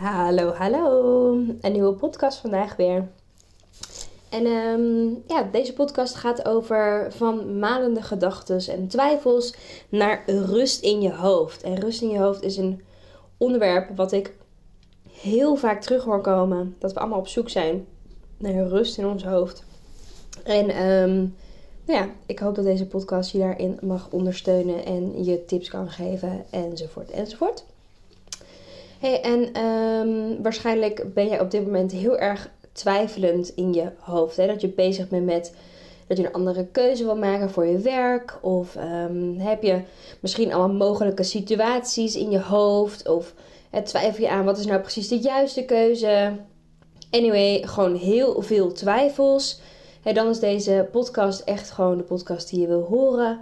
Hallo, hallo. Een nieuwe podcast vandaag weer. En ehm, ja, deze podcast gaat over van malende gedachten en twijfels naar rust in je hoofd. En rust in je hoofd is een onderwerp wat ik heel vaak terug hoor komen. Dat we allemaal op zoek zijn naar rust in ons hoofd. En um, nou ja, ik hoop dat deze podcast je daarin mag ondersteunen en je tips kan geven enzovoort enzovoort. Hey, en um, waarschijnlijk ben jij op dit moment heel erg twijfelend in je hoofd. Hè? Dat je bezig bent met dat je een andere keuze wil maken voor je werk. Of um, heb je misschien allemaal mogelijke situaties in je hoofd. Of hè, twijfel je aan wat is nou precies de juiste keuze. Anyway, gewoon heel veel twijfels. Dan is deze podcast echt gewoon de podcast die je wil horen.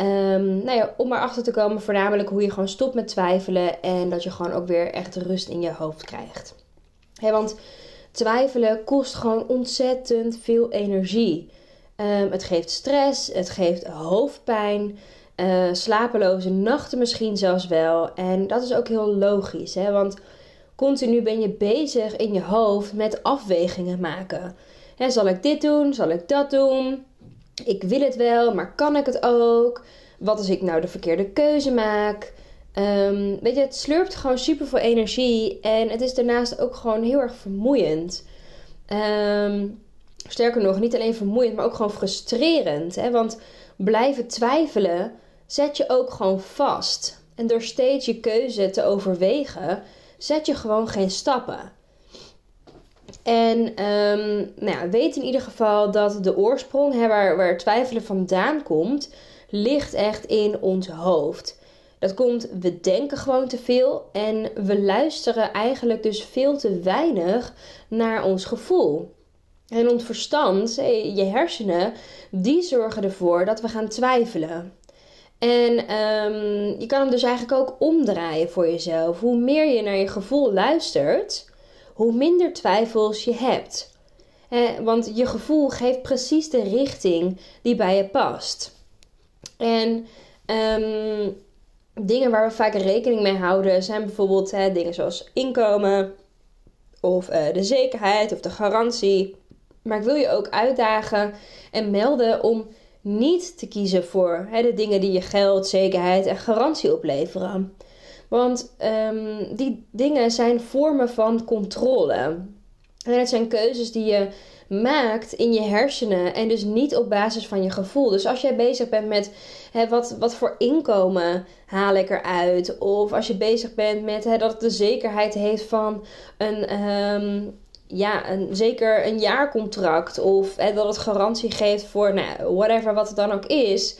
Um, nou ja, om erachter te komen, voornamelijk hoe je gewoon stopt met twijfelen en dat je gewoon ook weer echt rust in je hoofd krijgt. Want twijfelen kost gewoon ontzettend veel energie. Um, het geeft stress, het geeft hoofdpijn, uh, slapeloze nachten misschien zelfs wel. En dat is ook heel logisch, hè? want continu ben je bezig in je hoofd met afwegingen maken. Hè, zal ik dit doen? Zal ik dat doen? Ik wil het wel, maar kan ik het ook? Wat als ik nou de verkeerde keuze maak? Um, weet je, het slurpt gewoon super veel energie. En het is daarnaast ook gewoon heel erg vermoeiend. Um, sterker nog, niet alleen vermoeiend, maar ook gewoon frustrerend. Hè? Want blijven twijfelen zet je ook gewoon vast. En door steeds je keuze te overwegen, zet je gewoon geen stappen. En um, nou ja, weet in ieder geval dat de oorsprong, hè, waar, twijfelen vandaan komt, ligt echt in ons hoofd. Dat komt, we denken gewoon te veel en we luisteren eigenlijk dus veel te weinig naar ons gevoel. En ons verstand, je hersenen, die zorgen ervoor dat we gaan twijfelen. En um, je kan hem dus eigenlijk ook omdraaien voor jezelf. Hoe meer je naar je gevoel luistert, hoe minder twijfels je hebt. want je gevoel geeft precies de richting die bij je past. En um, dingen waar we vaak rekening mee houden zijn bijvoorbeeld hè, dingen zoals inkomen of uh, de zekerheid of de garantie. Maar ik wil je ook uitdagen en melden om niet te kiezen voor hè, de dingen die je geld, zekerheid en garantie opleveren. Want um, die dingen zijn vormen van controle. En het zijn keuzes die je maakt in je hersenen en dus niet op basis van je gevoel. Dus als jij bezig bent met hè, wat, wat voor inkomen haal ik eruit, of als je bezig bent met hè, dat het de zekerheid heeft van een, um, ja, een, zeker een jaarcontract, of hè, dat het garantie geeft voor nou, whatever wat het dan ook is,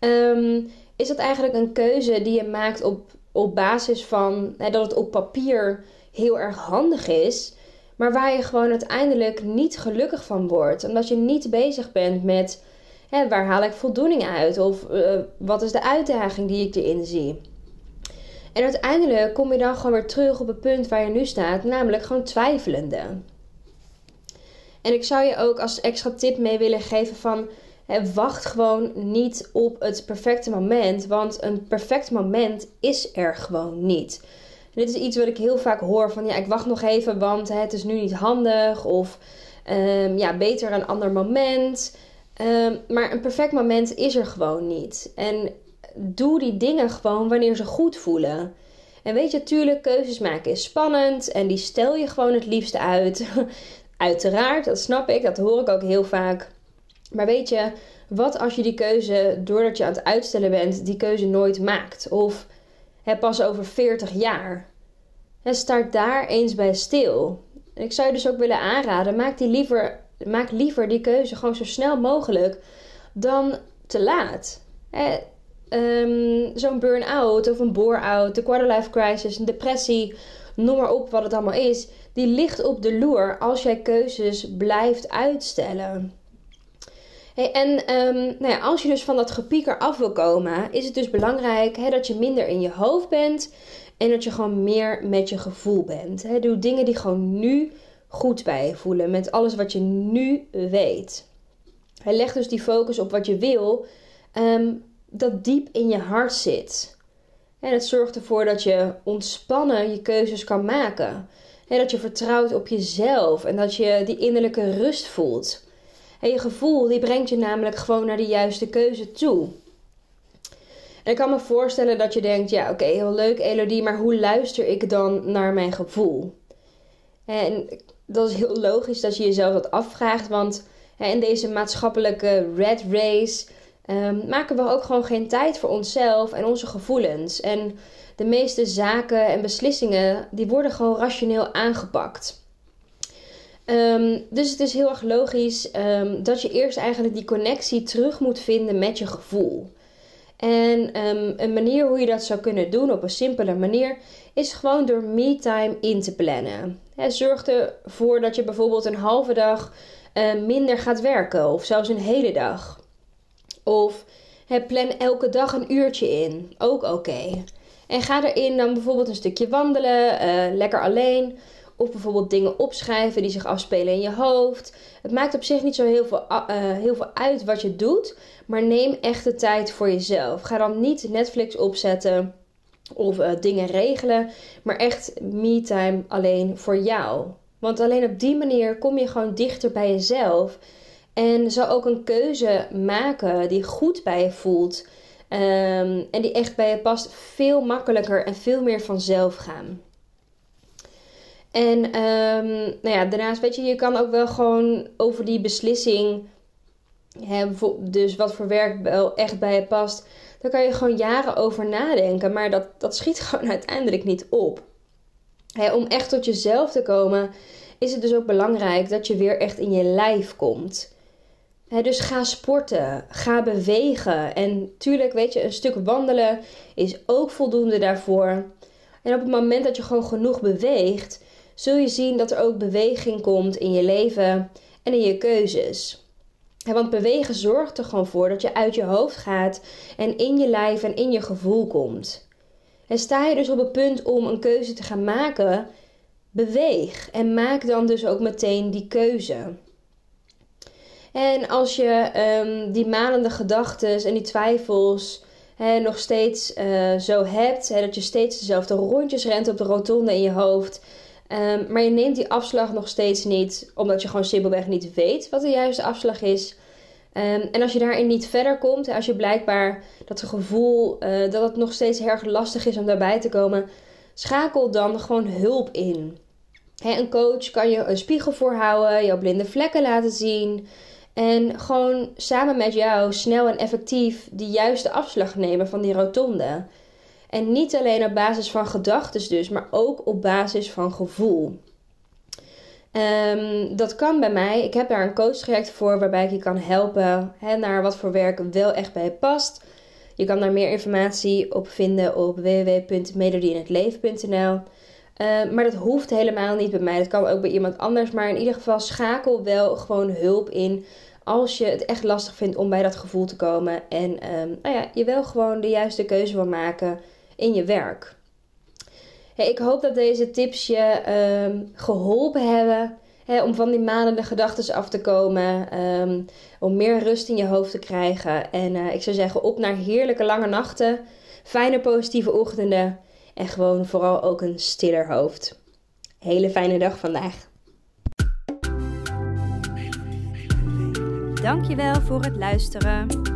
um, is dat eigenlijk een keuze die je maakt op op basis van hè, dat het op papier heel erg handig is, maar waar je gewoon uiteindelijk niet gelukkig van wordt. Omdat je niet bezig bent met hè, waar haal ik voldoening uit of uh, wat is de uitdaging die ik erin zie. En uiteindelijk kom je dan gewoon weer terug op het punt waar je nu staat, namelijk gewoon twijfelende. En ik zou je ook als extra tip mee willen geven van wacht gewoon niet op het perfecte moment, want een perfect moment is er gewoon niet. dit is iets wat ik heel vaak hoor van ja, ik wacht nog even, want het is nu niet handig of um, ja, beter een ander moment. Um, maar een perfect moment is er gewoon niet. En doe die dingen gewoon wanneer ze goed voelen. En weet je, natuurlijk, keuzes maken is spannend en die stel je gewoon het liefste uit. Uiteraard, dat snap ik, dat hoor ik ook heel vaak. Maar weet je, wat als je die keuze, doordat je aan het uitstellen bent, die keuze nooit maakt? Of hè, pas over 40 jaar? En start daar eens bij stil. ik zou je dus ook willen aanraden, maak, die liever, maak liever die keuze gewoon zo snel mogelijk dan te laat. Hè, ehm, zo'n burn-out of een bore-out, de quarterlife crisis, een depressie, noem maar op wat het allemaal is, die ligt op de loer als jij keuzes blijft uitstellen. En um, nou ja, als je dus van dat gepieker af wil komen, is het dus belangrijk dat je minder in je hoofd bent en dat je gewoon meer met je gevoel bent. He, doe dingen die gewoon nu goed bij je voelen, met alles wat je nu weet. Hij legt dus die focus op wat je wil, ehm, dat diep in je hart zit. En het zorgt ervoor dat je ontspannen je keuzes kan maken. En dat je vertrouwt op jezelf en dat je die innerlijke rust voelt. En je gevoel die brengt je namelijk gewoon naar de juiste keuze toe. En ik kan me voorstellen dat je denkt: ja, oké, heel leuk, Elodie, maar hoe luister ik dan naar mijn gevoel? En dat is heel logisch dat je jezelf dat afvraagt, want in deze maatschappelijke red race um, maken we ook gewoon geen tijd voor onszelf en onze gevoelens. En de meeste zaken en beslissingen die worden gewoon rationeel aangepakt. Um, dus het is heel erg logisch um, dat je eerst eigenlijk die connectie terug moet vinden met je gevoel. En um, een manier hoe je dat zou kunnen doen op een simpele manier is gewoon door me-time in te plannen. He, zorg ervoor dat je bijvoorbeeld een halve dag uh, minder gaat werken of zelfs een hele dag. Of he, plan elke dag een uurtje in, ook oké. En ga erin dan bijvoorbeeld een stukje wandelen, uh, lekker alleen. Of bijvoorbeeld dingen opschrijven die zich afspelen in je hoofd. Het maakt op zich niet zo heel veel, uh, heel veel uit wat je doet. Maar neem echt de tijd voor jezelf. Ga dan niet Netflix opzetten of uh, dingen regelen. Maar echt me-time alleen voor jou. Want alleen op die manier kom je gewoon dichter bij jezelf. En zal ook een keuze maken die goed bij je voelt. Um, en die echt bij je past, veel makkelijker en veel meer vanzelf gaan. En um, nou ja, daarnaast weet je, je kan ook wel gewoon over die beslissing, hè, dus wat voor werk wel echt bij je past, daar kan je gewoon jaren over nadenken. Maar dat, dat schiet gewoon uiteindelijk niet op. Om echt tot jezelf te komen, is het dus ook belangrijk dat je weer echt in je lijf komt. dus ga sporten, ga bewegen. En tuurlijk, weet je, een stuk wandelen is ook voldoende daarvoor. En op het moment dat je gewoon genoeg beweegt, zul je zien dat er ook beweging komt in je leven en in je keuzes. want bewegen zorgt er gewoon voor dat je uit je hoofd gaat en in je lijf en in je gevoel komt. En sta je dus op het punt om een keuze te gaan maken, beweeg en maak dan dus ook meteen die keuze. En als je um, die malende gedachten en die twijfels nog steeds uh, zo hebt, dat je steeds dezelfde rondjes rent op de rotonde in je hoofd, Um, maar je neemt die afslag nog steeds niet, omdat je gewoon simpelweg niet weet wat de juiste afslag is. Um, en als je daarin niet verder komt, als je blijkbaar dat gevoel uh, dat het nog steeds erg lastig is om daarbij te komen, schakel dan gewoon hulp in. een coach kan je een spiegel voorhouden, jouw blinde vlekken laten zien. En gewoon samen met jou snel en effectief die juiste afslag nemen van die rotonde. En niet alleen op basis van gedachten dus, maar ook op basis van gevoel. Um, dat kan bij mij. Ik heb daar een coachtraject voor waarbij ik je kan helpen hè, naar wat voor werk wel echt bij je past. Je kan daar meer informatie op vinden op www.melodieinhetleven.nl. Ehm, maar dat hoeft helemaal niet bij mij. Dat kan ook bij iemand anders. Maar in ieder geval schakel wel gewoon hulp in als je het echt lastig vindt om bij dat gevoel te komen. En um, nou ja, je wel gewoon de juiste keuze wil maken in je werk. ik hoop dat deze tips je um, geholpen hebben om van die manende gedachten af te komen. Um, om meer rust in je hoofd te krijgen. En uh, ik zou zeggen, op naar heerlijke lange nachten. Fijne positieve ochtenden. En gewoon vooral ook een stiller hoofd. Hele fijne dag vandaag. Dankjewel voor het luisteren